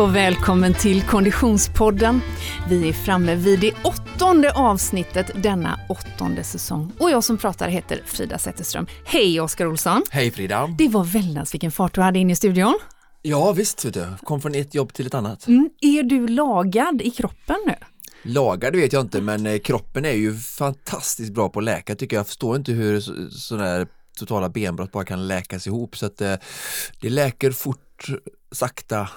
och välkommen till Konditionspodden. Vi är framme vid det åttonde avsnittet denna åttonde säsong. Och jag som pratar heter Frida Zetterström. Hej Oskar Olsson! Hej Frida! Det var väldans vilken fart du hade in i studion. Ja visst, vet du. kom från ett jobb till ett annat. Mm. Är du lagad i kroppen nu? Lagad vet jag inte men eh, kroppen är ju fantastiskt bra på att läka tycker jag. Jag förstår inte hur sådana här totala benbrott bara kan läkas ihop så att eh, det läker fort, sakta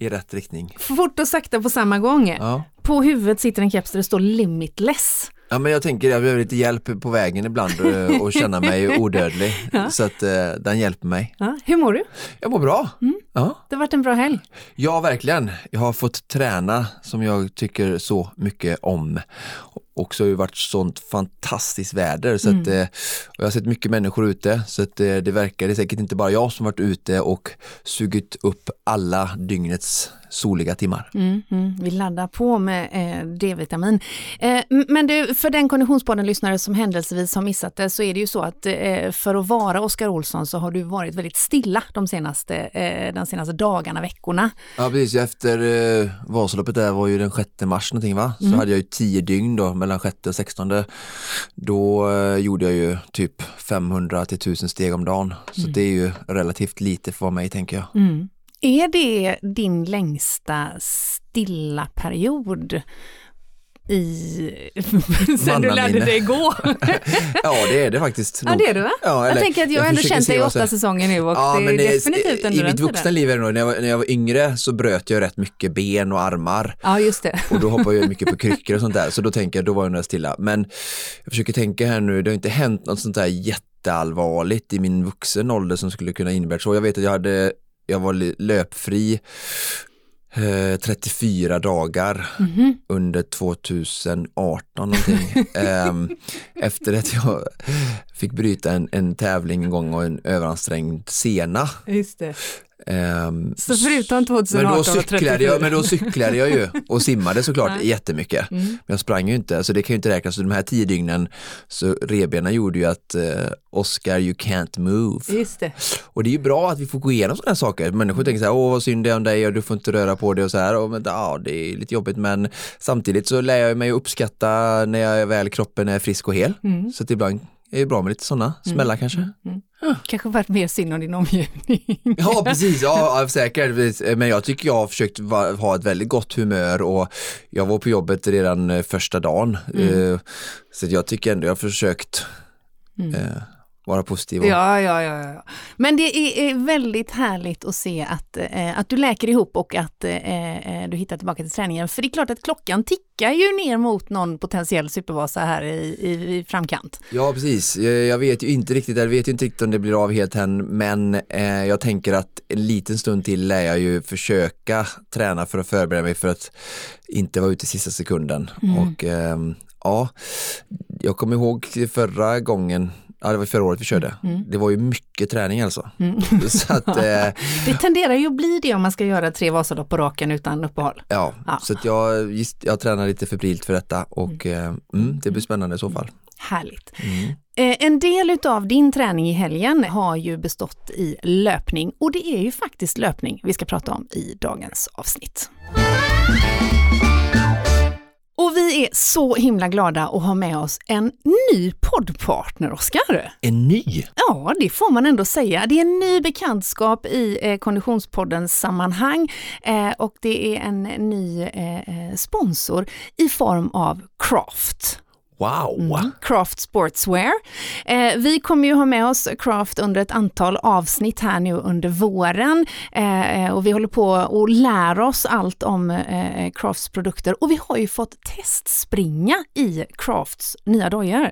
i rätt riktning. Fort och sakta på samma gång. Ja. På huvudet sitter en keps där det står limitless. Ja men jag tänker jag behöver lite hjälp på vägen ibland eh, och känna mig odödlig. Ja. Så att eh, den hjälper mig. Ja. Hur mår du? Jag mår bra. Mm. Ja. Det har varit en bra helg. Ja verkligen. Jag har fått träna som jag tycker så mycket om. Och så har det varit sånt fantastiskt väder så mm. att, eh, jag har sett mycket människor ute så att det verkar, det är säkert inte bara jag som varit ute och sugit upp alla dygnets soliga timmar. Mm, mm. Vi laddar på med eh, D-vitamin. Eh, men du, för den Konditionspodden-lyssnare som händelsevis har missat det så är det ju så att eh, för att vara Oskar Olsson så har du varit väldigt stilla de senaste, eh, de senaste dagarna, veckorna. Ja precis, efter eh, Vasaloppet där var ju den 6 mars någonting va? Så mm. hade jag ju 10 dygn då mellan 6 och 16. Då eh, gjorde jag ju typ 500 till 1000 steg om dagen. Så mm. det är ju relativt lite för mig tänker jag. Mm. Är det din längsta stilla period i... sen du lärde dig gå? ja det är det faktiskt. Ja det är det va? Ja, jag tänker att jag, har ändå känt dig i åtta säsonger nu och ja, det är det, definitivt en I mitt vuxna liv, när jag, var, när jag var yngre så bröt jag rätt mycket ben och armar. Ja just det. och då hoppade jag mycket på kryckor och sånt där så då tänker jag, då var jag nog stilla. Men jag försöker tänka här nu, det har inte hänt något sånt där jätteallvarligt i min vuxen ålder som skulle kunna innebära så. Jag vet att jag hade jag var löpfri eh, 34 dagar mm -hmm. under 2018 någonting. eh, efter att jag fick bryta en, en tävling en gång och en överansträngd sena. Just det. Um, så förutom 2018 men då cyklade jag, Men då cyklade jag ju och simmade såklart ja. jättemycket. Mm. Men jag sprang ju inte, så det kan ju inte räknas. Så de här tio dygnen, så rebena gjorde ju att uh, Oscar you can't move. Just det. Och det är ju bra att vi får gå igenom sådana här saker. Människor tänker så här, åh vad synd det är om dig och du får inte röra på dig och så här. Och, men, ja, det är lite jobbigt men samtidigt så lär jag mig att uppskatta när jag väl kroppen är frisk och hel. Mm. Så att ibland är det bra med lite sådana smällar mm. kanske. Mm. mm. Ja. Kanske varit mer synd om din omgivning. Ja precis, ja, säkert. Men jag tycker jag har försökt ha ett väldigt gott humör och jag var på jobbet redan eh, första dagen. Mm. Eh, så jag tycker ändå jag har försökt mm. Eh, vara positiv. Ja, ja, ja, ja. Men det är väldigt härligt att se att, eh, att du läker ihop och att eh, du hittar tillbaka till träningen. För det är klart att klockan tickar ju ner mot någon potentiell supervasa här i, i, i framkant. Ja, precis. Jag vet ju inte riktigt, jag vet ju inte riktigt om det blir av helt än, men eh, jag tänker att en liten stund till lär jag ju försöka träna för att förbereda mig för att inte vara ute i sista sekunden. Mm. Och eh, ja, jag kommer ihåg förra gången Ja, det var förra året vi körde. Mm. mm. Det var ju mycket träning alltså. Mm. så att, eh, det tenderar ju att bli det om man ska göra tre Vasalopp på raken utan uppehåll. Ja, ja. så jag, jag tränar lite febrilt för detta och mm. Eh, mm, det blir spännande i så fall. Härligt. Mm. Eh, en del utav din träning i helgen har ju bestått i löpning och det är ju faktiskt löpning vi ska prata om i dagens avsnitt. Och vi är så himla glada att ha med oss en ny poddpartner, Oskar. En ny? Ja, det får man ändå säga. Det är en ny bekantskap i eh, Konditionspoddens sammanhang eh, och det är en ny eh, eh sponsor i form av Craft. Wow! Mm, Craft Sportswear. Eh, vi kommer ju ha med oss Craft under ett antal avsnitt här nu under våren eh, och vi håller på och lär oss allt om eh, Crafts produkter och vi har ju fått testspringa i Crafts nya dojor.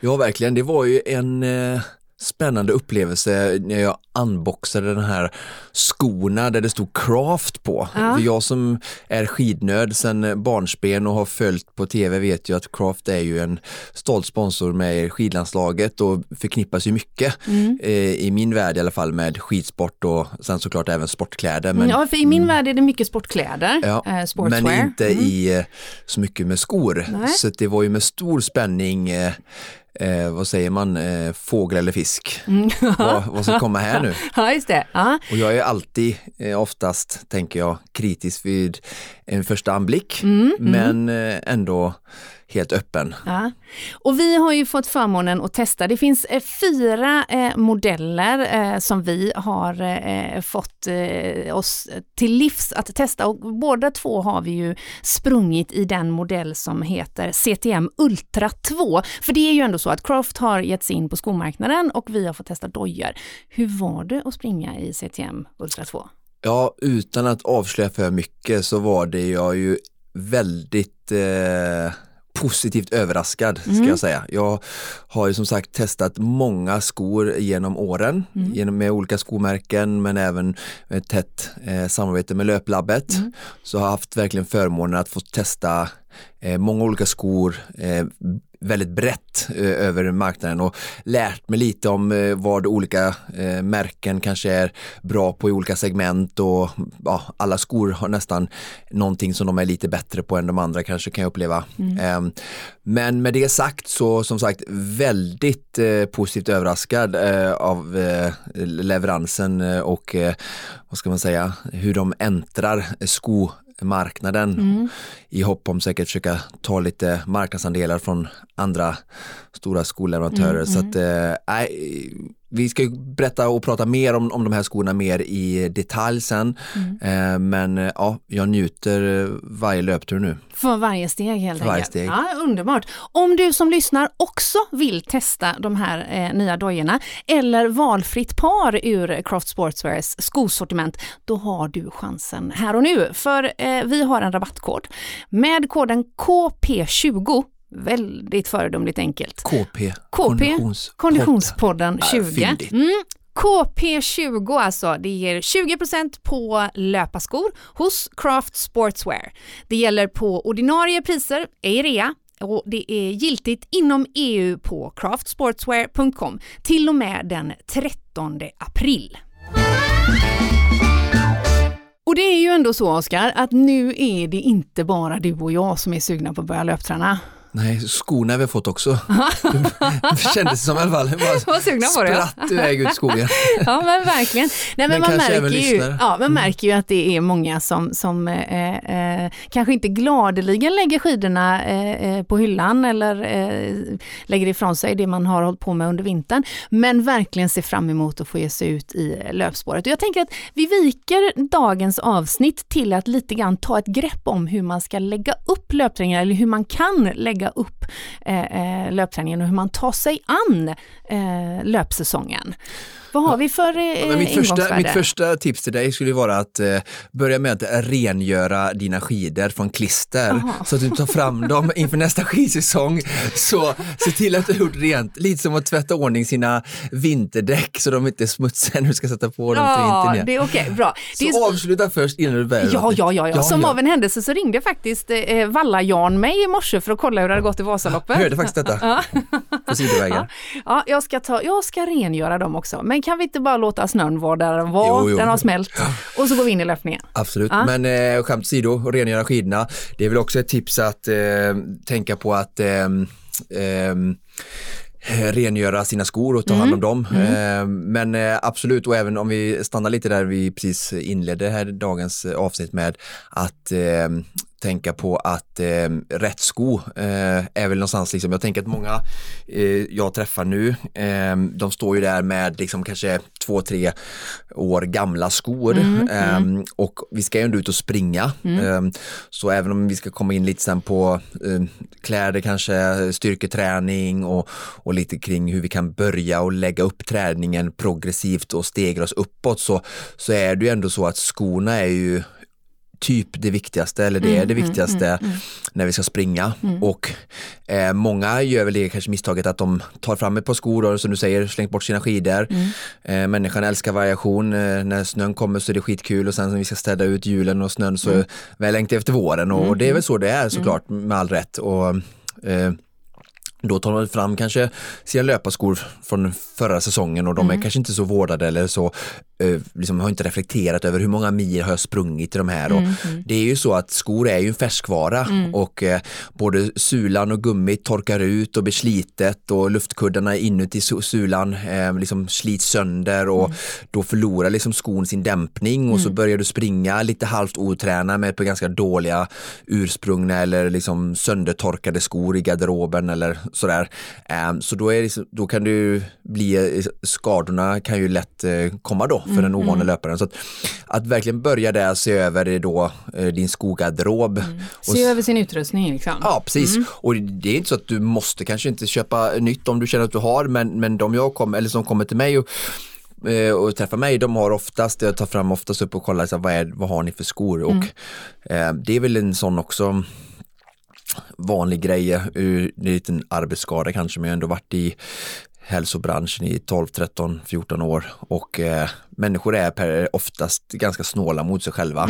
Ja, verkligen. Det var ju en eh, spännande upplevelse när jag unboxade den här skorna där det stod Craft på. Ja. För jag som är skidnörd sedan barnsben och har följt på tv vet ju att Craft är ju en stolt sponsor med skidlandslaget och förknippas ju mycket mm. eh, i min värld i alla fall med skidsport och sen såklart även sportkläder. Men, ja, för i min mm. värld är det mycket sportkläder, ja, eh, Men inte mm. i eh, så mycket med skor. Nej. Så det var ju med stor spänning eh, eh, vad säger man, eh, fågel eller fisk. vad, vad ska komma här nu? Ja, just det. Ja. Och jag är alltid, eh, oftast tänker jag, kritisk vid en första anblick, Mm, men eh, ändå helt öppen. Ja. Och vi har ju fått förmånen att testa. Det finns eh, fyra eh, modeller eh, som vi har fått oss till livs att testa och båda två har vi ju sprungit i den modell som heter CTM Ultra 2. För det är ju ändå så att Croft har gett sig in på skomarknaden och vi har fått testa dojor. Hur var det att springa i CTM Ultra 2? Ja, utan att avslöja för mycket så var det jag ju väldigt eh, positivt överraskad ska Mm. jag säga. Jag har ju som sagt testat många skor genom åren Mm. genom med olika skomärken men även ett tätt eh, samarbete med Löplabbet. Mm. Så jag har haft verkligen förmånen att få testa eh, många olika skor eh, väldigt brett eh, över marknaden och lärt mig lite om eh, vad olika eh, märken kanske är bra på i olika segment och ja, alla skor har nästan någonting som de är lite bättre på än de andra kanske kan jag uppleva. Eh, men med det sagt så som sagt väldigt eh, positivt överraskad eh, av eh, leveransen och vad ska man säga hur de äntrar skomarknaden i hopp om säkert försöka ta lite marknadsandelar från andra stora skoleverantörer. Så att, eh, nej, vi ska ju berätta och prata mer om, om de här skorna mer i detalj sen. Eh, men eh, ja, jag njuter eh, varje löptur nu. För varje steg helt varje enkelt. steg. Ja, underbart. Om du som lyssnar också vill testa de här eh, nya dojorna eller valfritt par ur Craft Sportswears skosortiment, då har du chansen här och nu. För eh, vi har en rabattkod. Med koden KP20 Väldigt föredömligt enkelt. KP, KP, konditions- Konditionspodden Ja, 20. fyndigt. Mm. KP20 alltså, det ger 20% på löparskor hos Craft Sportswear. Det gäller på ordinarie priser, ej rea, och det är giltigt inom EU på craftsportswear.com till och med den 13 april. Och det är ju ändå så Oskar, att nu är det inte bara du och jag som är sugna på att börja löpträna. Nej, skorna har vi fått också. det kändes som i alla fall. Var sugna på det. Spratt iväg ut skogen. Ja men verkligen. Nej, men Men man, märker ju. Mm. ja, man märker ju att det är många som, som eh, eh, kanske inte gladeligen lägger skidorna eh, eh, på hyllan eller eh, lägger ifrån sig det man har hållit på med under vintern, men verkligen ser fram emot att få ge sig ut i löpspåret. Och jag tänker att vi viker dagens avsnitt till att lite grann ta ett grepp om hur man ska lägga upp löpträningen eller hur man kan lägga upp eh, eh, löpträningen och hur man tar sig an eh, löpsäsongen. Vad har vi för eh, mitt, första, mitt första tips till dig skulle vara att eh, börja med att rengöra dina skidor från klister Jaha. så att du tar fram dem inför nästa skidsäsong. Så se till att du har gjort rent, lite som att tvätta ordning sina vinterdäck så de inte är smutsiga när du ska sätta på dem till Ja, vintern igen. det bra. Det är, Så avsluta först innan du börjar. Ja, ja, ja, ja. Som ja. av en händelse så ringde faktiskt eh, Valla-Jan mig i morse för att kolla hur det hade gått i Vasaloppet. Jag hörde faktiskt detta Ja. på sidovägen. Ja, jag ska, ta, jag ska rengöra dem också. Men kan vi inte bara låta snön vara där den var? Jo, jo. Den har smält. Och så går vi in i löpningen. Absolut, Ja. men eh, skämt åsido, rengöra skidorna. Det är väl också ett tips att eh, tänka på att ehm, ehm, eh, rengöra sina skor och ta hand om dem. Eh, men eh, absolut, och även om vi stannar lite där vi precis inledde här dagens eh, avsnitt med att eh, tänka på att eh, rätt sko eh, är väl någonstans liksom, jag tänker att många eh, jag träffar nu, eh, de står ju där med liksom kanske två, tre år gamla skor eh, och vi ska ju ändå ut och springa. Eh, så även om vi ska komma in lite sen på kläder kanske, styrketräning och, och lite kring hur vi kan börja och lägga upp träningen progressivt och stegra oss uppåt så, så är det ju ändå så att skorna är ju typ det viktigaste eller det är det viktigaste när vi ska springa. Och eh, många gör väl det kanske misstaget att de tar fram ett par skor och som du säger slängt bort sina skidor. Eh, människan älskar variation, eh, när snön kommer så är det skitkul och sen när vi ska städa ut julen och snön så väl längtar efter våren. Och, och det är väl så det är såklart med all rätt. Och, eh, då tar man fram kanske sina löparskor från förra säsongen och de är kanske inte så vårdade eller så liksom har inte reflekterat över hur många mil har jag sprungit i de här. Och Mm, mm. Det är ju så att skor är ju en färskvara Mm. och eh, både sulan och gummit torkar ut och blir slitet och luftkuddarna inuti su- sulan eh, liksom slits sönder och Mm. då förlorar liksom skon sin dämpning och så börjar du springa lite halvt otränad med på ganska dåliga ursprungna eller liksom söndertorkade skor i garderoben eller sådär. Eh, så då, är då kan du bli, eh, skadorna kan ju lätt eh, komma då för den ovana löparen. Så att, att verkligen börja där se över då eh, din skogarderob. Och Se över sin utrustning liksom. Ja, precis. Och det är inte så att du måste kanske inte köpa nytt om du känner att du har, men, men de jag kom, eller som kommer till mig och, eh, och träffar mig, de har oftast, jag tar fram oftast upp och kollar så här, vad, är, vad har ni för skor och eh, det är väl en sån också vanlig grej, eh, det är en liten arbetsskada kanske, men jag har ändå varit i hälsobranschen i 12, 13, 14 år och eh, människor är per, oftast ganska snåla mot sig själva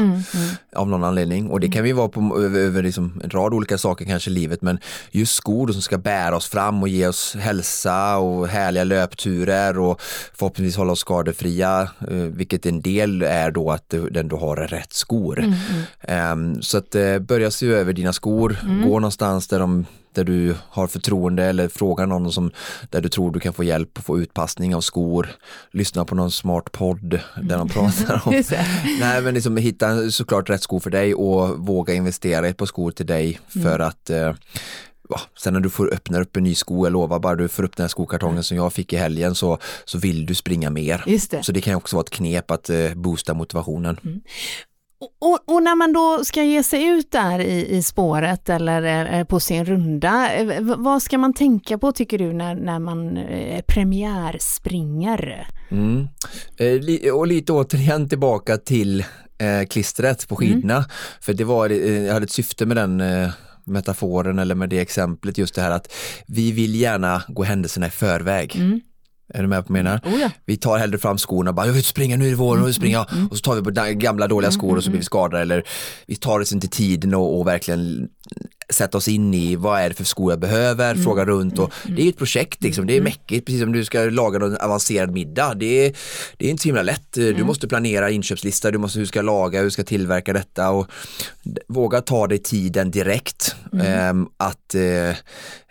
av någon anledning. Och det kan vi vara på över, över liksom en rad olika saker kanske i livet men just skor som ska bära oss fram och ge oss hälsa och härliga löpturer och förhoppningsvis hålla oss skadefria eh, vilket en del är då att den du har är rätt skor. Ehm, så att eh, börja se över dina skor, gå någonstans där de där du har förtroende eller fråga någon som, där du tror du kan få hjälp och få utpassning av skor. Lyssna på någon smart podd där de pratar om. Nej men liksom hitta såklart rätt skor för dig och våga investera i ett par skor till dig för att eh, ja, sen när du får öppna upp en ny sko, jag lovar bara du får upp den här skokartongen som jag fick i helgen så, så vill du springa mer. Just det. Så det kan också vara ett knep att eh, boosta motivationen. Och, och när man då ska ge sig ut där i, i spåret eller på sin runda, eh, vad ska man tänka på tycker du när, när man eh, premiärspringer? Mm. Eh, och lite återigen tillbaka till eh, klistret på skidorna. För det var, jag hade ett syfte med den metaforen eller med det exemplet just det här att vi vill gärna gå händelserna i förväg. Mm. Är du med på vad jag menar? Oh ja. Vi tar hellre fram skorna och bara, jag vill springa nu i vår, vill springa. Och så tar vi på gamla dåliga skor och så blir vi skadade. Eller vi tar oss inte tiden och, och verkligen sätta oss in i vad är det för skor jag behöver, fråga runt och det är ett projekt liksom, det är mäckigt precis som du ska laga någon avancerad middag. Det är, det är inte så himla lätt, du måste planera inköpslista, du måste hur ska laga, hur ska tillverka detta? Och våga ta dig tiden direkt. Ehm, att eh,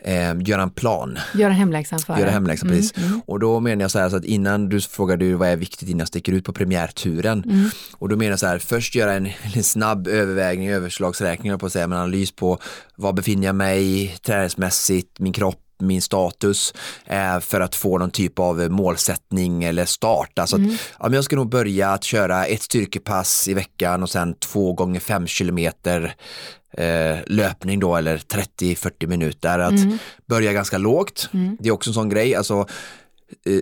ehm, göra en plan. Göra hemläxan för Göra hemläxan, precis. Och då menar jag så här så att innan du frågar du vad är viktigt innan jag sticker ut på premiärturen. Mm. Och då menar jag så här, först göra en, en snabb övervägning, överslagsräkning på att säga, en analys på vad befinner jag mig träningsmässigt, min kropp, min status eh, för att få någon typ av målsättning eller start. Alltså att, ja, men jag ska nog börja att köra ett styrkepass i veckan och sen två gånger fem kilometer eh, löpning då eller 30-40 minuter. Att börja ganska lågt. Det är också en sån grej. Alltså,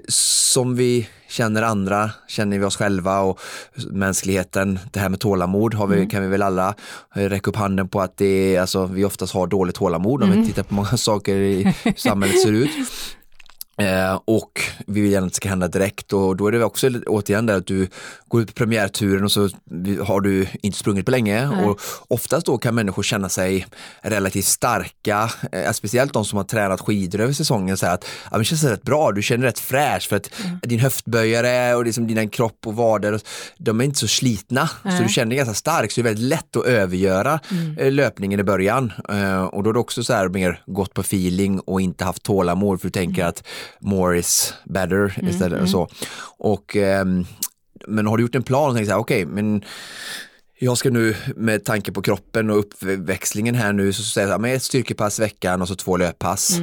som vi känner andra känner vi oss själva och mänskligheten, det här med tålamod har vi, kan vi väl alla eh, räcka upp handen på att det är, alltså, vi oftast har dåligt tålamod om vi tittar på många saker i samhället ser ut. Eh, och vi vill gärna att det ska hända direkt och då är det också återigen där att du går ut på premiärturen och så har du inte sprungit på länge. Nej. och oftast då kan människor känna sig relativt starka, eh, speciellt de som har tränat skidor över säsongen, så att ja, det känns rätt bra, du känner rätt fräsch för att din höftböjare och liksom dina kropp och vader, de är inte så slitna. Så Nej. du känner dig ganska stark. Så det är väldigt lätt att övergöra eh, löpningen i början. Eh, och då är det också så här mer gått på feeling och inte haft tålamod för du tänker att more is better istället och så. Och, ehm, men har du gjort en plan och tänkt så här, okej, men jag ska nu med tanke på kroppen och uppväxlingen här nu så säger jag ett styrkepass i veckan och så två löppass.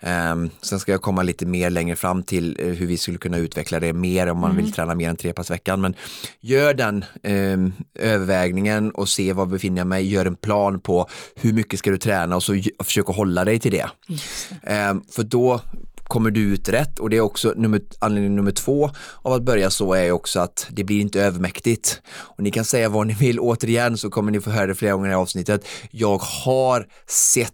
Ehm, sen ska jag komma lite mer längre fram till eh, hur vi skulle kunna utveckla det mer om man vill träna mer än tre pass i veckan. Men gör den ehm, övervägningen och se var befinner jag mig, gör en plan på hur mycket ska du träna och så försök att hålla dig till det. Det. Ehm, för då kommer du ut rätt? Och det är också nummer, anledning nummer två av att börja så är också att det blir inte övermäktigt. Och ni kan säga vad ni vill, återigen så kommer ni få höra det flera gånger i avsnittet. Jag har sett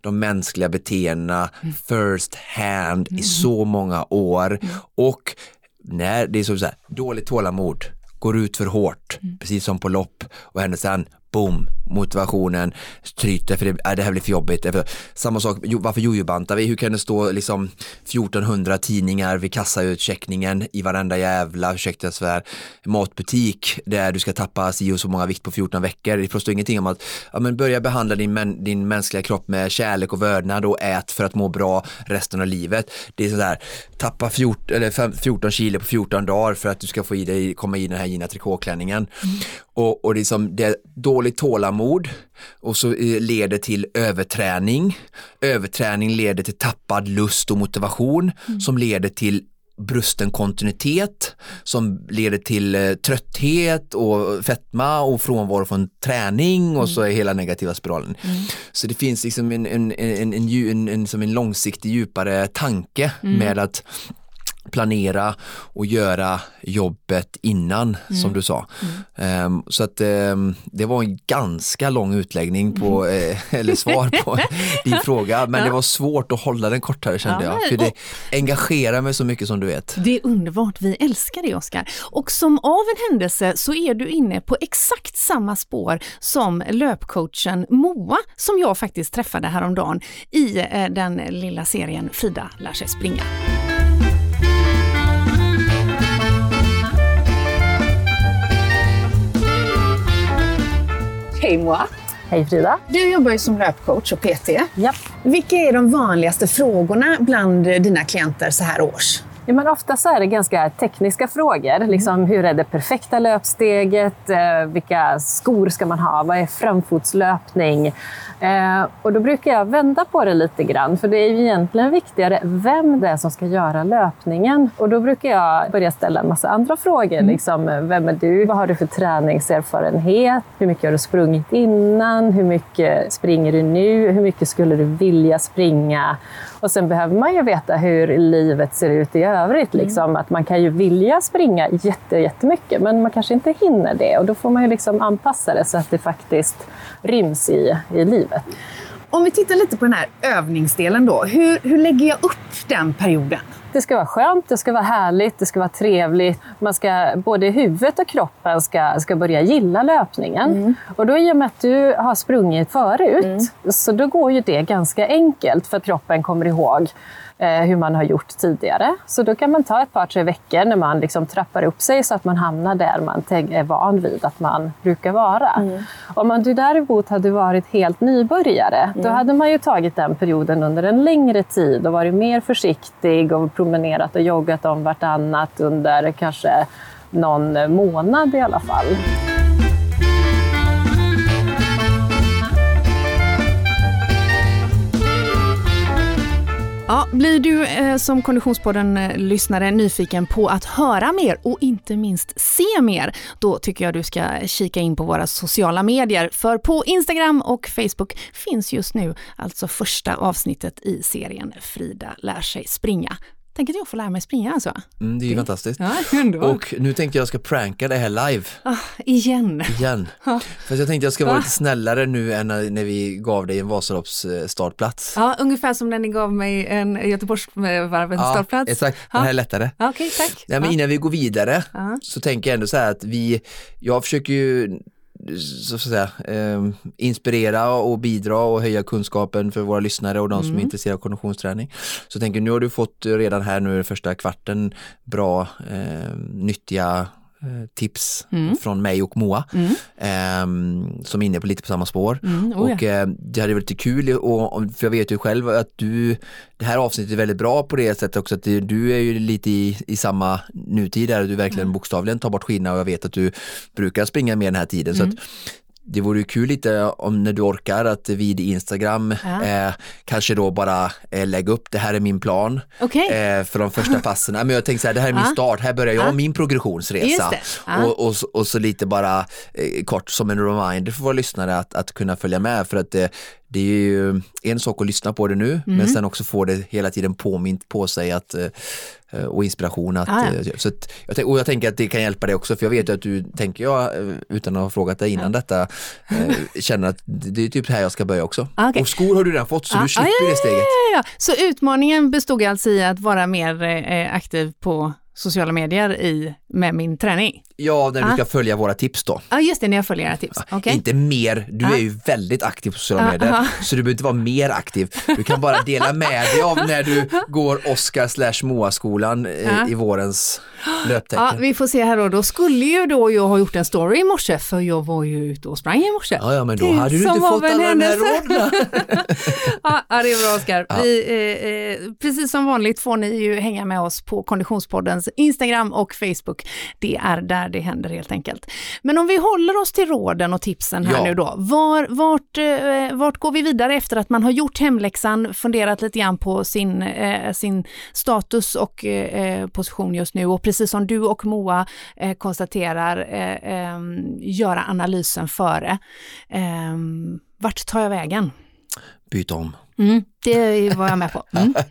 de mänskliga beteendena first hand i så många år. Och när det är så, så här, dåligt tålamod, går ut för hårt, precis som på lopp. Och händer sen boom, motivationen tryter för det, äh, det här blir för jobbigt. Samma sak, varför jojobantar vi? Hur kan det stå liksom 1400 tidningar vid kassautcheckningen i varenda jävla, ursäkta svär, matbutik där du ska tappa si och så många vikt på 14 veckor. Det förstår ingenting om att ja, men börja behandla din, din mänskliga kropp med kärlek och vördnad och ät för att må bra resten av livet. Det är sådär, tappa 14, eller 14 kilo på 14 dagar för att du ska få i dig, komma i den här gina trikåklänningen. Mm. Och, och det, är som, det är dåligt tålamod och så eh, leder till överträning. Överträning leder till tappad lust och motivation mm. som leder till brusten kontinuitet som leder till eh, trötthet och fetma och frånvaro från träning och mm. så är hela negativa spiralen. Mm. Så det finns liksom en, en, en, en, en, en, en långsiktig djupare tanke mm. med att planera och göra jobbet innan mm. som du sa. Mm. Um, så att um, det var en ganska lång utläggning på, mm. eh, eller svar på din fråga men ja. det var svårt att hålla den kortare kände ja, jag. För det engagerar mig så mycket som du vet. Det är underbart, vi älskar det Oskar. Och som av en händelse så är du inne på exakt samma spår som löpcoachen Moa som jag faktiskt träffade häromdagen i eh, den lilla serien Frida lär sig springa. Hej Moa! Hej Frida! Du jobbar ju som löpcoach och PT. Ja. Vilka är de vanligaste frågorna bland dina klienter så här års? Ja, men ofta så är det ganska tekniska frågor. Mm. Liksom, hur är det perfekta löpsteget? Eh, vilka skor ska man ha? Vad är framfotslöpning? Eh, och då brukar jag vända på det lite grann, för det är ju egentligen viktigare vem det är som ska göra löpningen. Och då brukar jag börja ställa en massa andra frågor. Mm. Liksom, vem är du? Vad har du för träningserfarenhet? Hur mycket har du sprungit innan? Hur mycket springer du nu? Hur mycket skulle du vilja springa? Och sen behöver man ju veta hur livet ser ut i övrigt. Mm. Liksom. Att man kan ju vilja springa jätte, jättemycket, men man kanske inte hinner det. Och då får man ju liksom anpassa det så att det faktiskt ryms i, i livet. Om vi tittar lite på den här övningsdelen då. Hur, hur lägger jag upp den perioden? Det ska vara skönt, det ska vara härligt, det ska vara trevligt. Man ska, både huvudet och kroppen ska, ska börja gilla löpningen. Mm. Och då i och med att du har sprungit förut, mm. så då går ju det ganska enkelt för att kroppen kommer ihåg eh, hur man har gjort tidigare. Så då kan man ta ett par, tre veckor när man liksom trappar upp sig så att man hamnar där man är van vid att man brukar vara. Mm. Om man du däremot hade varit helt nybörjare, mm. då hade man ju tagit den perioden under en längre tid och varit mer försiktig och promenerat och joggat om vartannat under kanske någon månad i alla fall. Ja, blir du eh, som Konditionspodden-lyssnare nyfiken på att höra mer och inte minst se mer, då tycker jag du ska kika in på våra sociala medier. För på Instagram och Facebook finns just nu alltså första avsnittet i serien Frida lär sig springa. Tänk att jag får lära mig springa alltså. Mm, det är ju fantastiskt. Ja, och nu tänkte jag ska pranka det här live. Ah, igen. Igen. Ja. För jag tänkte jag ska vara lite snällare nu än när, vi gav dig en Vasalopps eh, startplats. Ja, ungefär som när ni gav mig en Göteborgsvarvens ja, startplats. Exakt, den här är lättare. Okej, okay, tack. Ja, men innan vi går vidare så tänker jag ändå så här att vi, jag försöker ju så att säga, eh, inspirera och bidra och höja kunskapen för våra lyssnare och de som är mm. intresserade av konditionsträning. Så jag tänker nu har du fått redan här nu den första kvarten bra, eh, nyttiga tips mm. från mig och Moa mm. eh, som är inne på lite på samma spår. Mm, oh och eh, det hade varit lite kul, och, för jag vet ju själv att du, det här avsnittet är väldigt bra på det sättet också att du är ju lite i, i samma nutid där du verkligen mm. bokstavligen tar bort skina och jag vet att du brukar springa mer den här tiden. Så att, mm det vore kul lite om när du orkar att vid Instagram ja. eh, kanske då bara eh, lägga upp det här är min plan okay. eh, för de första passen. Men jag tänkte så här, det här är min start, här börjar jag min progressionsresa. Och, och, och, så lite bara eh, kort som en reminder för våra lyssnare att, att kunna följa med för att eh, det är ju en sak att lyssna på det nu, mm. men sen också få det hela tiden påmint på sig att, eh, och inspiration. Att, ah, ja. så att, jag, och jag tänker att det kan hjälpa dig också, för jag vet att du, tänker jag, utan att ha frågat dig innan ja. detta, känner att det är typ här jag ska börja också. Ah, okay. Och skor har du redan fått, så ah, du slipper ah, det steget. Ja, Så utmaningen bestod alltså i att vara mer aktiv på sociala medier i med min träning? Ja, när du Ah. ska följa våra tips då. Ja, just det, när jag följer era tips. Okej. Inte mer, du Ah. är ju väldigt aktiv på sociala Ah, medier aha. så du behöver inte vara mer aktiv. Du kan bara dela med dig av när du går Oskar slash Moa-skolan eh, Ah. i vårens löptecken. Ja, vi får se här då. Då skulle ju då jag ha gjort en story i morse, för jag var ju ute och sprang i morse. Ja, ja, men då hade du inte fått alla de här råden. Ja, det är bra Oskar. Ja. Vi, eh, eh, precis som vanligt får ni ju hänga med oss på Konditionspoddens Instagram och Facebook. Det är där det händer helt enkelt. Men om vi håller oss till råden och tipsen här Ja. nu då. Var, vart, eh, vart går vi vidare efter att man har gjort hemläxan, funderat lite grann på sin, eh, sin status och eh, position just nu och precis som du och Moa eh, konstaterar, eh, eh, göra analysen före. Eh, vart tar jag vägen? Byt om. Mm, det var jag med på. Mm.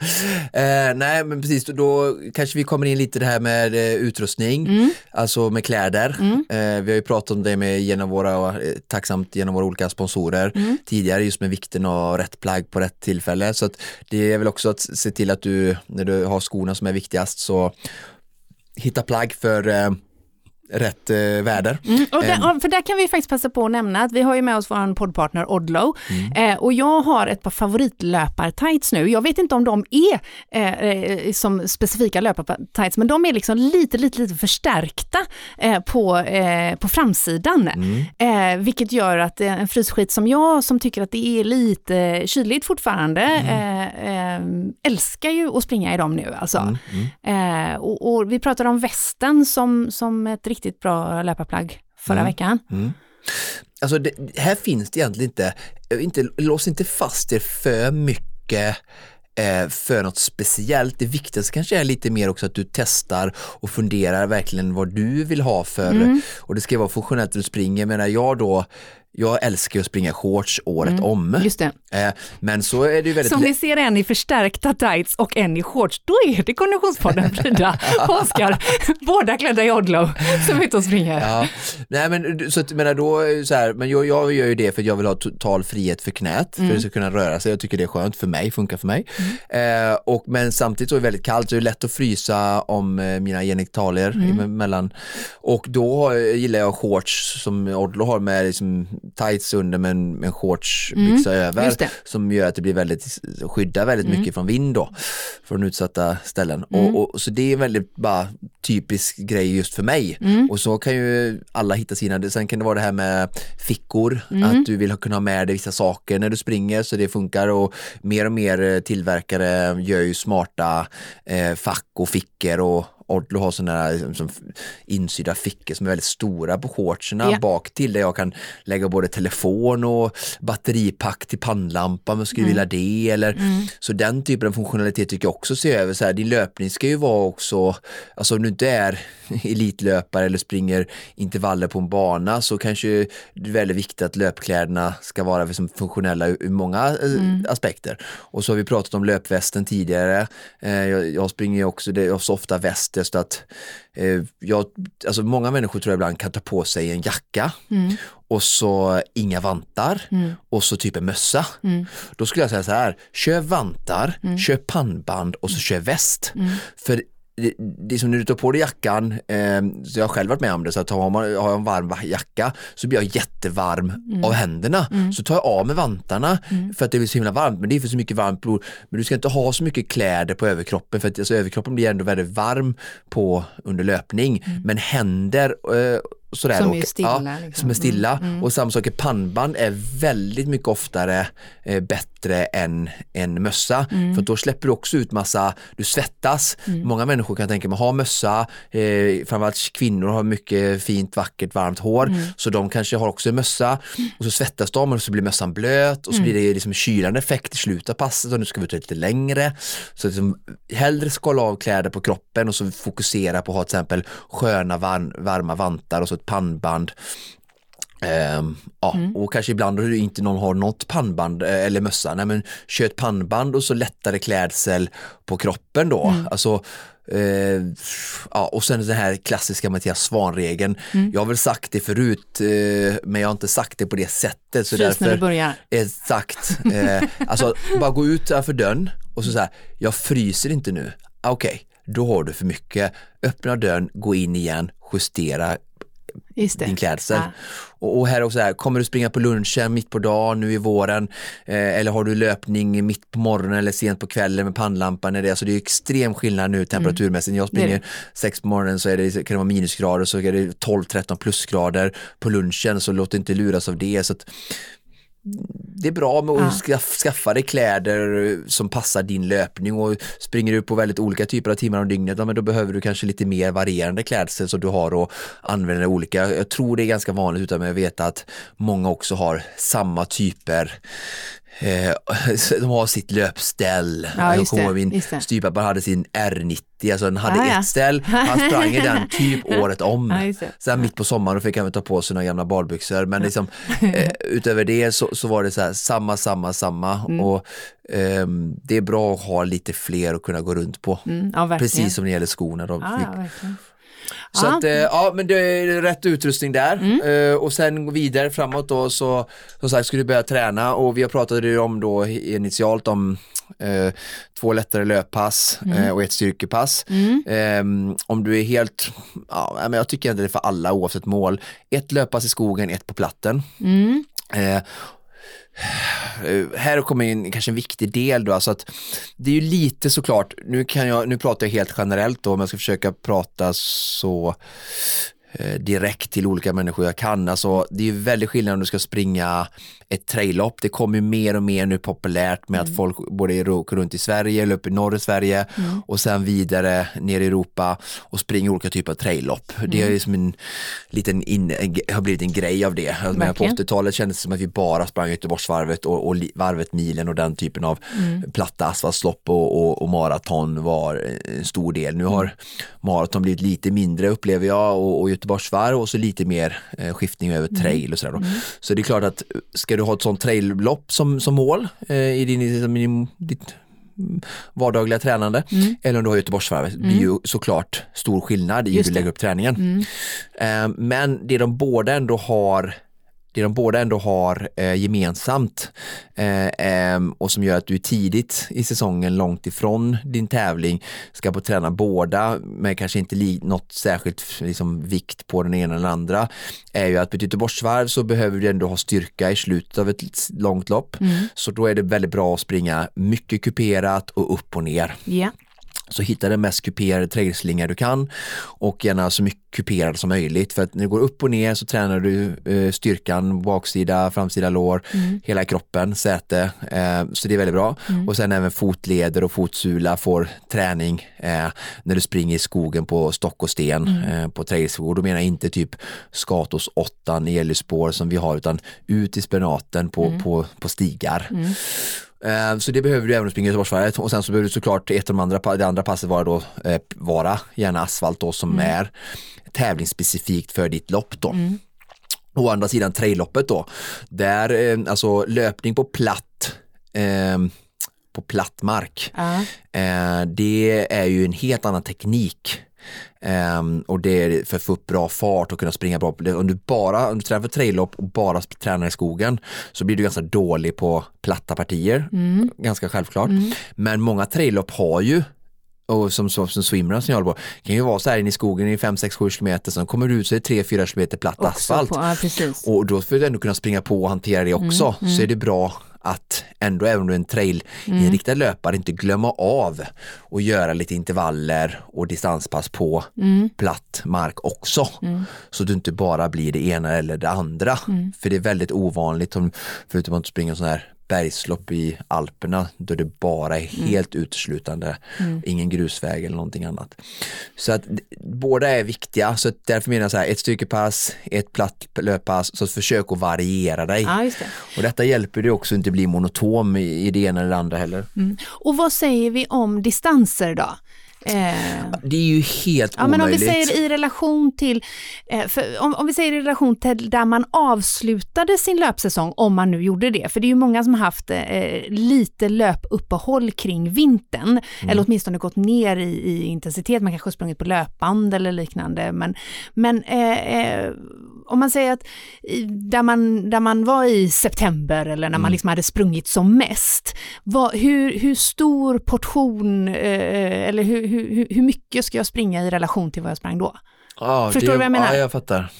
Eh, nej men precis, då, kanske vi kommer in lite det här med eh, utrustning, Mm. alltså med kläder. Eh, vi har ju pratat om det med genom våra, eh, tacksamt genom våra olika sponsorer Mm. tidigare just med vikten av rätt plagg på rätt tillfälle. Så att det är väl också att se till att du, när du har skorna som är viktigast så hitta plagg för eh, rätt eh, väder. Mm. Och där, Ehm. för där kan vi faktiskt passa på att nämna att vi har ju med oss vår poddpartner Odlow eh, och jag har ett par favoritlöpar-tights nu. Jag vet inte om de är eh, eh, som specifika löpar-tights men de är liksom lite, lite, lite förstärkta eh, på, eh, på framsidan. Eh, vilket gör att en frysskit som jag som tycker att det är lite kyligt fortfarande eh, älskar ju att springa i dem nu alltså. Eh, och, och vi pratade om västen som, som ett riktigt bra löparplagg förra veckan. Alltså det, här finns det egentligen inte, inte lås inte fast er för mycket eh, för något speciellt. Det viktigaste kanske är lite mer också att du testar och funderar verkligen vad du vill ha för, Mm. och det ska vara funktionellt när du springer. Jag menar jag då, jag älskar att springa shorts året om. Mm. Just det. Eh, men så är det ju väldigt Som ni ser en i förstärkta tights och en i shorts, då är det Konditionspodden Frida och Oskar, båda klädda i Odlow, som är ute och springer. Ja, nej men så menar då så här, men jag, jag gör ju det för att jag vill ha total frihet för knät, för att det ska kunna röra sig. Jag tycker det är skönt för mig, funkar för mig. Eh, och, men samtidigt så är det väldigt kallt, så det är lätt att frysa om eh, mina genitalier emellan. Och då eh, gillar jag shorts som Odlo har med liksom, tights under men med en shortsbyxa över som gör att det blir väldigt, skyddar väldigt mycket från vind då, från utsatta ställen. Och, och, så det är en väldigt bara typisk grej just för mig. Och så kan ju alla hitta sina, sen kan det vara det här med fickor, att du vill kunna ha med dig vissa saker när du springer så det funkar. Och mer och mer eh, tillverkare gör ju smarta eh, fack och fickor och Odlo har sådana här liksom, som insydda fickor som är väldigt stora på shortserna Ja. bak till där jag kan lägga både telefon och batteripack till pannlampa om jag skulle vilja det eller så den typen av funktionalitet tycker jag också se över. Så här, din löpning ska ju vara också, alltså om du inte är elitlöpare eller springer intervaller på en bana så kanske det är väldigt viktigt att löpkläderna ska vara liksom funktionella ur många eh, aspekter. Och så har vi pratat om löpvästen tidigare. Eh, jag, jag springer ju också, det är så ofta väst just att eh, jag, alltså många människor tror jag ibland kan ta på sig en jacka och så inga vantar och så typ en mössa. Då skulle jag säga så här, kör vantar, kör pannband och så kör väst. För det, det är som när du tar på dig jackan, eh, så jag har själv varit med om det, så att har, man, har jag en varm jacka så blir jag jättevarm av händerna. Så tar jag av med vantarna för att det blir så himla varmt, men det är för så mycket varmt blod. Men du ska inte ha så mycket kläder på överkroppen för att alltså, överkroppen blir ändå väldigt varm på under löpning. Men händer eh, sådär, Som och- är stilla, Ja, liksom. som är stilla. Och samma sak pannband är väldigt mycket oftare eh, bättre än en mössa. För då släpper du också ut massa, du svettas. Många människor kan tänka mig ha mössa, eh, framförallt kvinnor har mycket fint, vackert, varmt hår. Så de kanske har också en mössa och så svettas de och så blir mössan blöt och så blir det liksom kylande effekt i slutet av passet och nu ska vi ta lite längre. Så liksom, hellre skala av kläder på kroppen och så fokusera på att ha till exempel sköna varm, varma vantar och så ett pannband. Ehm, ja, och kanske ibland då inte någon har något pannband eh, eller mössa, nej men kör ett pannband och så lättare klädsel på kroppen då. Alltså, eh, ja, och sen den här klassiska Mattias Svan-regeln. Jag har väl sagt det förut eh, men jag har inte sagt det på det sättet. Så när därför, du börjar. Exakt. Eh, alltså bara gå ut för dörren och så säga, jag fryser inte nu. Ah, Okej, då har du för mycket. Öppna dörren, gå in igen, justera. Din klädsel. Ja. Och, och här också, här, kommer du springa på lunchen mitt på dagen nu i våren eh, eller har du löpning mitt på morgonen eller sent på kvällen med pannlampan? Är det, alltså det är extrem skillnad nu temperaturmässigt. När jag Mm. Det springer sex på morgonen så är det, kan det vara minusgrader så är det 12-13 plusgrader på lunchen så låt inte luras av det. Så att, det är bra med att Ja. skaff, skaffa dig kläder som passar din löpning och springer du på väldigt olika typer av timmar om dygnet, ja, men då behöver du kanske lite mer varierande klädsel så du har att använda olika. Jag tror det är ganska vanligt utan jag vet att många också har samma typer de har sitt löpställ. Ja, jag kommer ihåg min styvpappa hade sin R90, alltså den hade Ah, ja. ett ställ, han sprang i den typ året om. Ja. Sen mitt på sommaren fick han ta på sig några gamla badbyxor men liksom, eh, utöver det så, så var det så här, samma, samma, samma Mm. och ehm, det är bra att ha lite fler att kunna gå runt på. Mm. Precis som när det gäller skorna. Då. Verkligen. Så Ja. att, eh, ja men det är rätt utrustning där Mm. Eh, och sen vidare framåt då så som sagt ska du börja träna och vi har pratat ju om då initialt om eh, två lättare löppass Mm. eh, och ett styrkepass. Ehm, om du är helt, ja men jag tycker att det är för alla oavsett mål. Ett löppass i skogen, ett på platten. Mm. Eh, eh, Eh, här kommer in kanske en viktig del då, alltså att det är ju lite såklart, nu kan jag, nu pratar jag helt generellt då, om jag ska försöka prata så direkt till olika människor jag kan. Alltså, det är ju väldigt skillnad om du ska springa ett traillopp. Det kommer ju mer och mer nu populärt med att folk både i- åker runt i Sverige eller upp i norr i Sverige och sen vidare ner i Europa och springer olika typer av traillopp. Det är ju som en liten in, har blivit en grej av det. Alltså, men på Verkligen. 80-talet kändes det som att vi bara sprang Göteborgsvarvet och, och varvet milen och den typen av platta asfaltslopp och, och, och maraton var en stor del. Nu har maraton blivit lite mindre upplever jag och, och Göteborgsvarv och så lite mer eh, skiftning över trail och sådär. Då. Så det är klart att ska du ha ett sånt traillopp som, som mål eh, i din, din, ditt mm, vardagliga tränande eller om du har Göteborgsvarvet det blir ju såklart stor skillnad i hur du lägger upp träningen. Eh, men det de båda ändå har det de båda ändå har eh, gemensamt eh, och som gör att du tidigt i säsongen långt ifrån din tävling ska på träna båda med kanske inte något särskilt liksom, vikt på den ena eller andra är ju att på ett Göteborgsvarv så behöver du ändå ha styrka i slutet av ett långt lopp så då är det väldigt bra att springa mycket kuperat och upp och ner. Ja. Så hitta den mest kuperade trailslinga du kan och gärna så mycket kuperad som möjligt för att när du går upp och ner så tränar du eh, styrkan, baksida, framsida lår, hela kroppen, säte. Eh, så det är väldigt bra. Och sen även fotleder och fotsula får träning eh, när du springer i skogen på stock och sten eh, på trailskor. Då menar jag inte typ Skatos 8 i spår som vi har utan ut i spenaten på, på, på stigar. Eh, Så det behöver du även springa Göteborgsvarvet och sen så behöver du såklart ett av de andra, det andra passet vara då eh, vara gärna asfalt då som är tävlingsspecifikt för ditt lopp då. Å andra sidan trailloppet då, där eh, alltså löpning på platt eh, på platt mark. Ja. Eh, det är ju en helt annan teknik. Ehm, och det är för att få upp bra fart och kunna springa bra. Om du bara om du tränar för traillopp och bara tränar i skogen så blir du ganska dålig på platta partier. Ganska självklart. Men många traillopp har ju och som, som, som swimrun som jag håller på, kan ju vara så här inne i skogen i 5, 6, 7 kilometer, sen kommer du ut så är det 3-4 kilometer platt Också asfalt. På, ja. Och då får du ändå kunna springa på och hantera det också. Så är det bra att ändå, även om du är en trail-inriktad löpare, inte glömma av och göra lite intervaller och distanspass på platt mark också. Så du inte bara blir det ena eller det andra. För det är väldigt ovanligt, om, förutom att springa sån här bergslopp i Alperna då det bara är helt uteslutande, ingen grusväg eller någonting annat. Så att båda är viktiga, så därför menar jag så här, ett styrkepass, ett platt löppass, så försök att variera dig. Ja, det. Och detta hjälper dig också att inte bli monotom i, det ena eller det andra heller. Och vad säger vi om distanser då? Eh, Det är ju helt ja, men om vi omöjligt. säger i relation till, eh, om, om vi säger i relation till där man avslutade sin löpsäsong, om man nu gjorde det, för det är ju många som har haft eh, lite löpuppehåll kring vintern, eller åtminstone gått ner i, i intensitet, man kanske har sprungit på löpband eller liknande, men, men eh, eh, om man säger att där, man, där man var i september eller när man liksom hade sprungit som mest, vad, hur, hur stor portion, eh, eller hur, hur hur, mycket ska jag springa i relation till vad jag sprang då? Ja, Förstår du vad jag menar? Ja, jag fattar.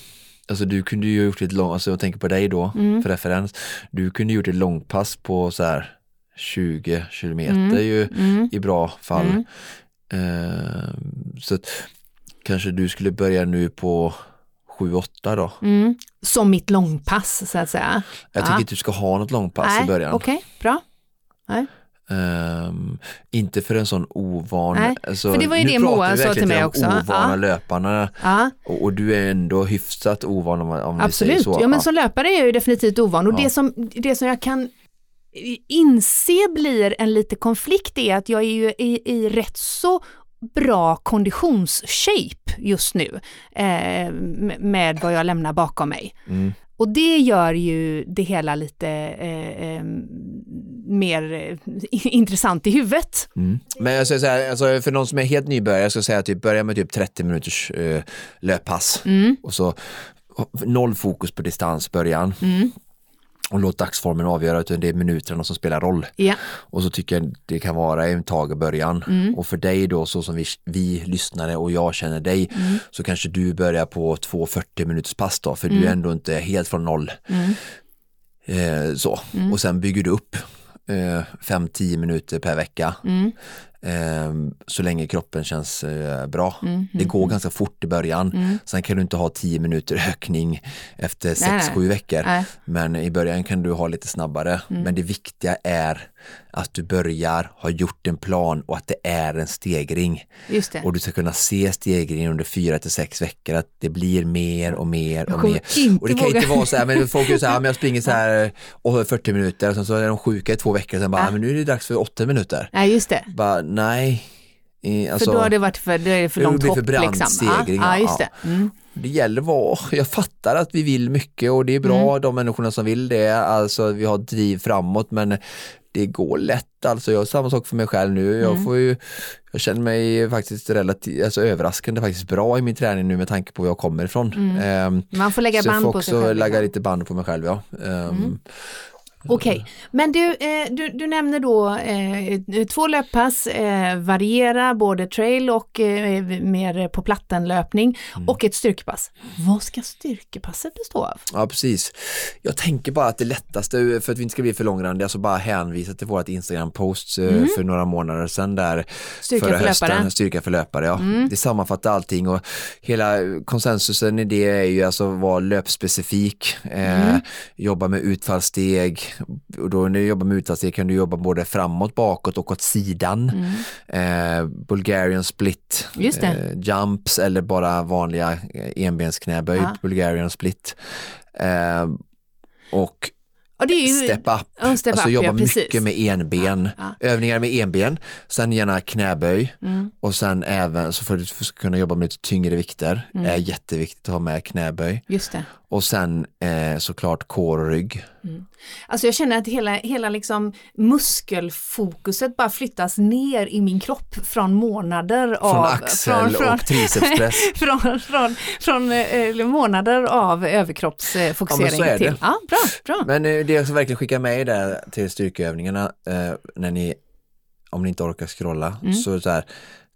Alltså du kunde ju gjort ett långt, alltså jag tänker på dig då, Mm. för referens. Du kunde gjort ett långpass på så här 20 kilometer Mm. ju Mm. i bra fall. Eh, så att kanske du skulle börja nu på 7-8 då. Mm. Som mitt långpass så att säga. Jag Ja. tycker inte du ska ha något långpass Nej, i början. Okej, bra. Ehm, inte för en sån ovan, Nej, alltså, för det var ju nu det pratar Moa sa till mig om också. ovana Ja. löparna Ja, och, och du är ändå hyfsat ovan om, om absolut. så. Ja, men som löpare är jag ju definitivt ovan. Och Ja. det, som, det som jag kan inse blir en lite konflikt är att jag är ju i, i rätt så bra konditionsshape just nu eh, med- med vad jag lämnar bakom mig. Mm. Och det gör ju det hela lite eh, eh, mer eh, intressant i huvudet. Mm. Men jag ska säga, alltså för någon som är helt nybörjare, jag ska säga att typ börja med typ 30 minuters eh, löppass Mm. och så noll fokus på distans början Mm. Och låt dagsformen avgöra utan det är minuterna som spelar roll. Ja. Och så tycker jag det kan vara en tag i början Mm. och för dig då så som vi, vi lyssnare och jag känner dig Mm. så kanske du börjar på två 40 minuters pass då för du är ändå inte helt från noll. Mm. Eh, så. Och sen bygger du upp eh, 5-10 minuter per vecka Mm. eh, så länge kroppen känns eh, bra. Mm. Det går ganska fort i början. Mm. Sen kan du inte ha 10 minuter ökning efter Nej, 6-7 veckor. Nej. Men i början kan du ha lite snabbare. Mm. Men det viktiga är att du börjar, har gjort en plan och att det är en stegring. Det. Och du ska kunna se stegringen under 4 till 6 veckor, att det blir mer och mer och mer. Och det kan våga. inte vara så här, men folk är så här, men jag springer så här och 40 minuter och sen så är de sjuka i två veckor, sen bara, Ja. "Ah, men nu är det dags för 8 minuter. Nej, just det. Bara, nej. Eh, Alltså, för då har det varit för, det är för det långt blir för hopp. brant liksom. stegring, Ja, ja, ja. det. Mm. Det gäller vad, jag fattar att vi vill mycket och det är bra Mm. de människorna som vill det, alltså vi har driv framåt men det går lätt alltså, jag har samma sak för mig själv nu, jag Mm. får ju, jag känner mig faktiskt relativt, alltså överraskande faktiskt bra i min träning nu med tanke på var jag kommer ifrån. Ehm, Man får Mm. lägga så jag band får på sig också själv. lägga liksom. lite band på mig själv ja. Ehm, Okej, men du, eh, du, du nämner då eh, två löppass, eh, variera både trail och eh, mer på plattenlöpning Mm. och ett styrkepass. Vad ska styrkepasset bestå av? Ja precis. Jag tänker bara att det lättaste, för att vi inte ska bli för långrandiga, så bara hänvisa till vårt Instagram-post eh, för några månader sedan där Mm. Styrka förra för hösten, löpare. Mm. Styrka för löpare, ja. Det sammanfattar allting och hela konsensusen i det är ju alltså att vara löpspecifik, eh, Mm. jobba med utfallssteg och då när du jobbar med utfallssteg kan du jobba både framåt, bakåt och åt sidan. Eh, Bulgarian split, Mm. Eh, jumps eller bara vanliga eh, enbensknäböj, Ja. Bulgarian split. Eh, och Ja, är ju... step up, Ja, step alltså up, jobba ja, mycket med enben, Ja, övningar med enben, sen gärna knäböj Mm. och sen även så att du kunna jobba med lite tyngre vikter Mm. är jätteviktigt att ha med knäböj Just det. Och sen eh, såklart kår och rygg. Alltså jag känner att hela, hela liksom muskelfokuset bara flyttas ner i min kropp från månader av... Från axel och tricepspress. från, från, från eh, månader av överkroppsfokusering Ja, men så är till... det. Ja, bra, bra. Men eh, det jag verkligen skickar med er där till styrkeövningarna eh, när ni, om ni inte orkar scrolla, Mm. så, så här,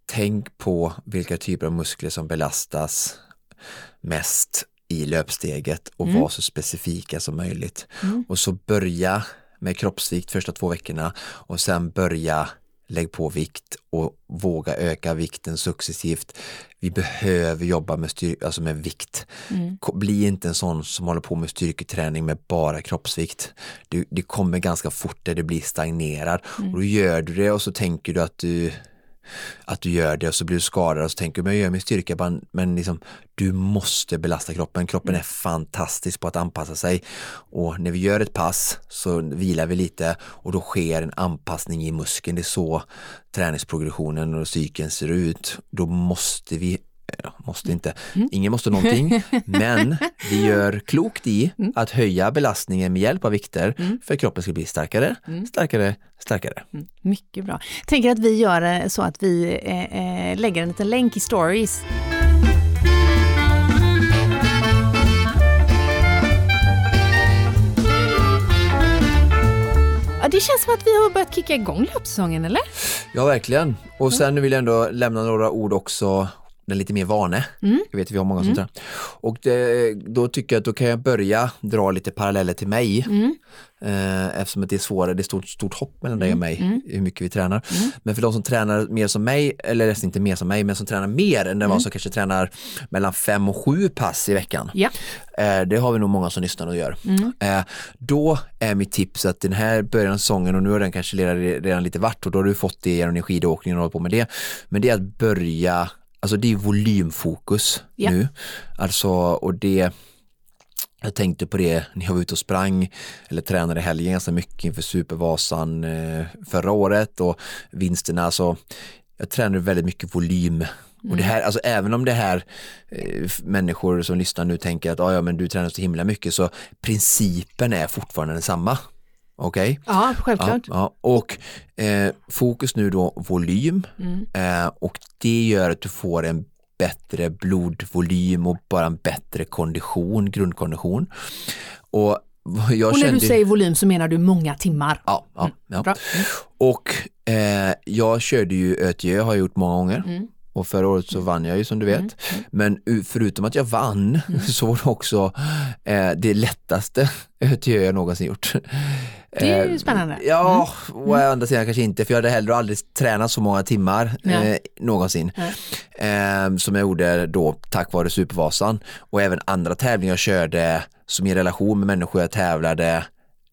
tänk på vilka typer av muskler som belastas mest i löpsteget och Mm. var så specifika som möjligt. Mm. Och så börja med kroppsvikt första två veckorna och sen börja lägg på vikt och våga öka vikten successivt. Vi behöver jobba med, styr- alltså med vikt. Mm. Bli inte en sån som håller på med styrketräning med bara kroppsvikt. Du, det kommer ganska fort där det blir stagnerad och då gör du det och så tänker du att du att du gör det och så blir du skadad och så tänker du men jag gör min styrka men liksom du måste belasta kroppen. Kroppen är fantastisk på att anpassa sig och när vi gör ett pass så vilar vi lite och då sker en anpassning i muskeln. Det är så träningsprogressionen och cykeln ser ut. Då måste vi måste inte, ingen måste någonting, men vi gör klokt i att höja belastningen med hjälp av vikter för att kroppen ska bli starkare, starkare, starkare. Mycket bra. Tänker att vi gör eh, så att vi eh, eh, lägger en liten länk i stories. Det känns som att vi har börjat kicka igång löpsäsongen, eller? Ja, verkligen. Och sen vill jag ändå lämna några ord också den lite mer vane. Mm. Jag vet vi har många som tränar. Och det, då tycker jag att då kan jag börja dra lite paralleller till mig. Mm. Eh, eftersom att det är svårare, det är stort, stort hopp mellan dig och mig Mm. hur mycket vi tränar. Men för de som tränar mer som mig, eller nästan inte mer som mig, men som tränar mer än Mm. som kanske tränar mellan fem och sju pass i veckan. Ja. Eh, det har vi nog många som lyssnar och gör. Mm. Eh, då är mitt tips att den här början av säsongen och nu har den kanske redan, redan lite varit och då har du fått det genom din skidåkning och hållit på med det. Men det är att börja, alltså det är volymfokus Ja. nu. Alltså och det jag tänkte på det när jag var ute och sprang eller tränade i helgen ganska mycket inför Supervasan eh, förra året och vinsterna så jag tränade väldigt mycket volym och det här, alltså även om det här eh, människor som lyssnar nu tänker att "Ah, ja men du tränar så himla mycket så principen är fortfarande densamma. Okej? Ja, självklart. Ja, ja. Och eh, fokus nu då volym Mm. eh, och det gör att du får en bättre blodvolym och bara en bättre kondition, grundkondition. Och jag Och när kände... du säger volym så menar du många timmar. Ja, ja, ja. Bra. Och eh, jag körde ju ÖTJ, har jag gjort många gånger. Mm. Och förra året så vann jag ju som du vet. Men u- förutom att jag vann Mm. så var det också eh, det lättaste ÖTJ jag någonsin gjort. Det är ju Eh, spännande. Mm. Ja, och å andra sidan kanske inte för jag hade heller aldrig tränat så många timmar Ja. eh, någonsin. Eh, som jag gjorde då tack vare Supervasan. Och även andra tävlingar jag körde som i relation med människor jag tävlade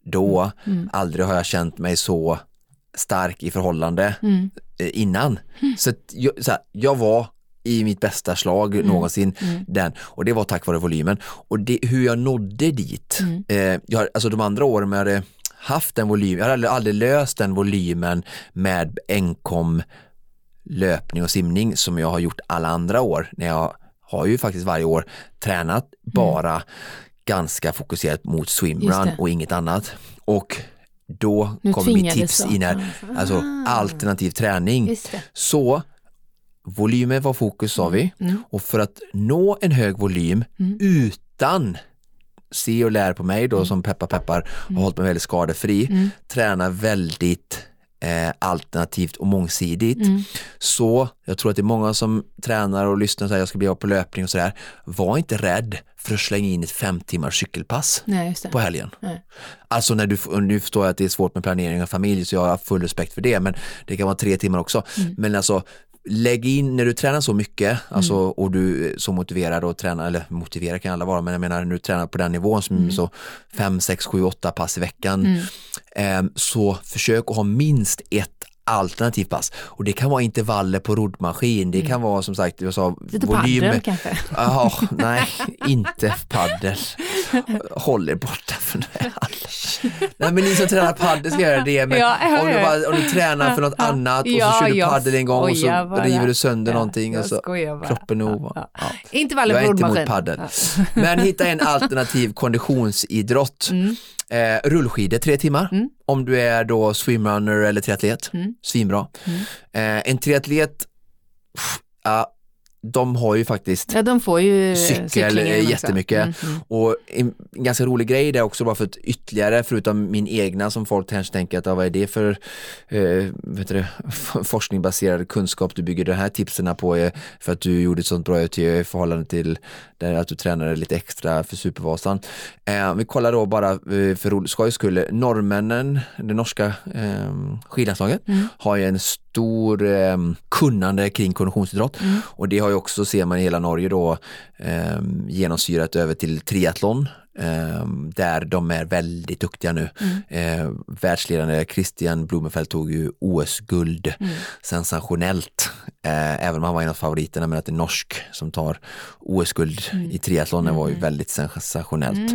då. Mm. Aldrig har jag känt mig så stark i förhållande Mm. eh, innan. Så, att jag, så här, jag var i mitt bästa slag Mm. någonsin den och det var tack vare volymen och det, hur jag nådde dit. Mm. Eh, jag, alltså de andra åren hade haft den volymen, jag hade aldrig, aldrig löst den volymen med enkom löpning och simning som jag har gjort alla andra år när jag har ju faktiskt varje år tränat bara ganska fokuserat mot Mm. Swimrun och inget annat. Och då Nu kommer mitt tips in här, alltså Ah. alternativ träning. Så volymen var fokus sa vi Mm. och för att nå en hög volym utan se och lär på mig Mm. då som peppar peppar har hållit mig väldigt skadefri, träna väldigt eh, alternativt och mångsidigt. Mm. Så jag tror att det är många som tränar och lyssnar och säger jag ska bli av på löpning och sådär. Var inte rädd för att slänga in ett fem timmars cykelpass Nej, på helgen. Nej. Alltså när du, och nu förstår jag att det är svårt med planering av familj så jag har full respekt för det men det kan vara tre timmar också. Mm. Men alltså lägg in när du tränar så mycket alltså, Mm. och du är så motiverad och tränar, eller motiverad kan alla vara men jag menar när du tränar på den nivån som Mm. så 5, 6, 7, 8 pass i veckan ehm, så försök att ha minst ett alternativt pass och det kan vara intervaller på roddmaskin, det kan vara som sagt, jag sa Mm. Lite paddel kanske? Jaha, nej, inte paddel. Håll er borta från det. Nej men ni som tränar paddel ska göra det, men Ja, om, du bara, om du tränar för något annat och så Ja, kör du jag paddel en gång och så bara. river du sönder Ja, någonting och jag så kroppen är ovan. ja. Ja. Intervaller Jag på är inte emot roddmaskin. paddel. Men hitta en alternativ konditionsidrott. Mm. Eh, rullskidor tre timmar om du är då swimrunner eller triatlet. Mm. Svinbra. Eh, en triatlet, pff, ja, de har ju faktiskt Ja, de får ju cykel är också. jättemycket. Mm, mm. Och en ganska rolig grej där också bara för att ytterligare, förutom min egna som folk kanske tänker att ja, vad är det för eh, vet du, det, forskningsbaserad kunskap du bygger de här tipsen på är för att du gjorde ett sånt bra i förhållande till där att du tränade lite extra för Supervasan. Eh, vi kollar då bara eh, för skojs skull, norrmännen, det norska eh, skidlandslaget har ju en stor eh, kunnande kring konditionsidrott. Och det har ju också, ser man i hela Norge då, eh, genomsyrat över till triathlon där de är väldigt duktiga nu. Eh, världsledande Christian Blumenfeld tog ju OS-guld, sensationellt. Eh, även om han var en av favoriterna, men att är norsk som tar OS-guld i triathlonen var ju väldigt sensationellt.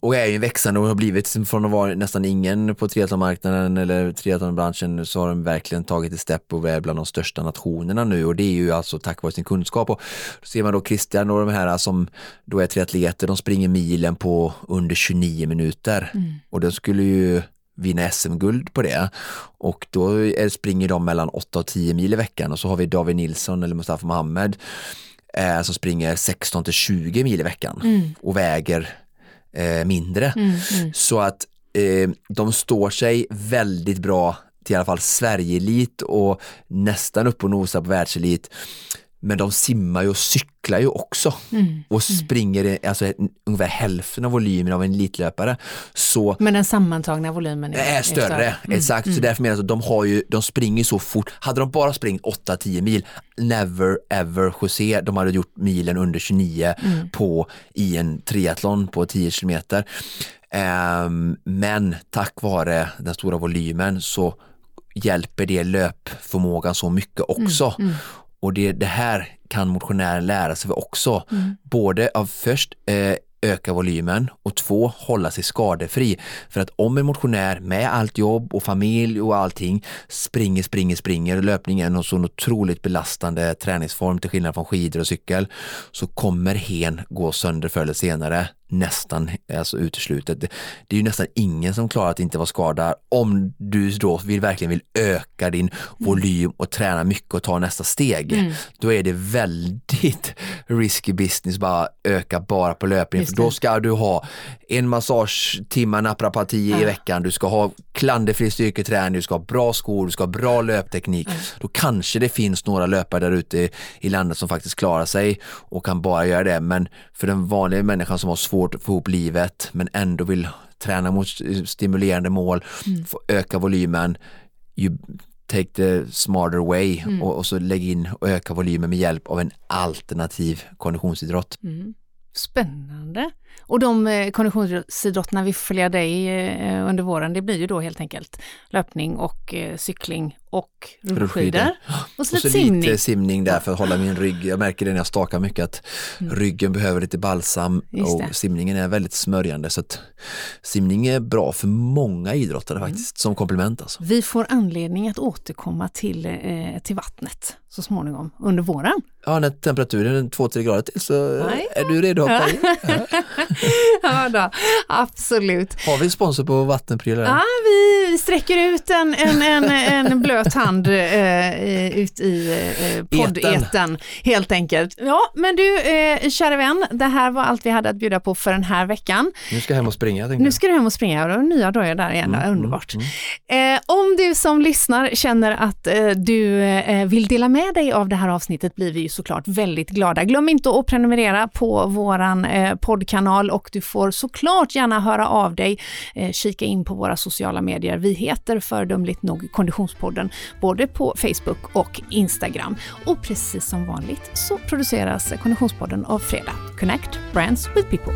Och är ju en växande och har blivit från att vara nästan ingen på triathlonmarknaden eller triathlonbranschen så har de verkligen tagit ett steg och är bland de största nationerna nu och det är ju alltså tack vare sin kunskap. Och då ser man då Christian och de här som då är triatleter, de springer milen på under 29 minuter. Och de skulle ju vinna SM-guld på det. Och då springer de mellan 8 och 10 mil i veckan. Och så har vi David Nilsson eller Mustafa Mohamed eh, som springer 16 till 20 mil i veckan och väger eh, mindre. Så att eh, de står sig väldigt bra till i alla fall Sverige-elit och nästan upp och nosar på världselit. Men de simmar ju och cyklar ju också Mm. och springer alltså, ungefär hälften av volymen av en elitlöpare. Så Men den sammantagna volymen är, är större, Mm. exakt. Så därför menar jag att de, har ju, de springer så fort. Hade de bara springt 8-10 mil, never ever José, de hade gjort milen under 29 Mm. på, i en triathlon på 10 kilometer. Ehm, men tack vare den stora volymen så hjälper det löpförmågan så mycket också. Och det, det här kan motionären lära sig också. Både av först eh, öka volymen och två, hålla sig skadefri. För att om en motionär med allt jobb och familj och allting springer, springer, springer, löpning är en sån otroligt belastande träningsform till skillnad från skidor och cykel, så kommer hen gå sönder förr eller senare nästan alltså uteslutet. Det, det är ju nästan ingen som klarar att inte vara skadad om du då vill, verkligen vill öka din volym och träna mycket och ta nästa steg. Då är det väldigt risky business bara öka bara på löpningen Just för då ska du ha en massagetimme naprapati i veckan, du ska ha klanderfri styrketräning, du ska ha bra skor, du ska ha bra löpteknik. Då kanske det finns några löpare där ute i landet som faktiskt klarar sig och kan bara göra det. Men för den vanliga människan som har svårt att få ihop livet men ändå vill träna mot stimulerande mål, få öka volymen, you take the smarter way och, och så lägg in och öka volymen med hjälp av en alternativ konditionsidrott. Spännande. Och de eh, konditionsidrotterna vi följa dig eh, under våren, det blir ju då helt enkelt löpning och eh, cykling och rullskidor. Och så Och så lite simning. lite simning där för att hålla min rygg. Jag märker det när jag stakar mycket att ryggen behöver lite balsam Mm. Och simningen är väldigt smörjande så att simning är bra för många idrottare Mm. faktiskt som komplement alltså. Vi får anledning att återkomma till, eh, till vattnet så småningom under våren. Ja, när temperaturen är 2-3 grader till så Nej. är du redo att hoppa in. ja då, absolut. Har vi sponsor på vattenprylar? Ja, vi sträcker ut en, en, en, en blöt hand eh, ut i eh, poddeten helt enkelt. Ja, men du, eh, kära vän, det här var allt vi hade att bjuda på för den här veckan. Nu ska jag hem och springa. Nu jag. ska du hem och springa och nya dojor där igen, underbart. Eh, om du som lyssnar känner att eh, du eh, vill dela med dig av det här avsnittet blir vi ju såklart väldigt glada. Glöm inte att prenumerera på våran eh, poddkanal och du får såklart gärna höra av dig. Eh, kika in på våra sociala medier. Vi heter fördömligt nog Konditionspodden både på Facebook och Instagram. Och precis som vanligt så produceras Konditionspodden av Fredag. Connect Brands with People.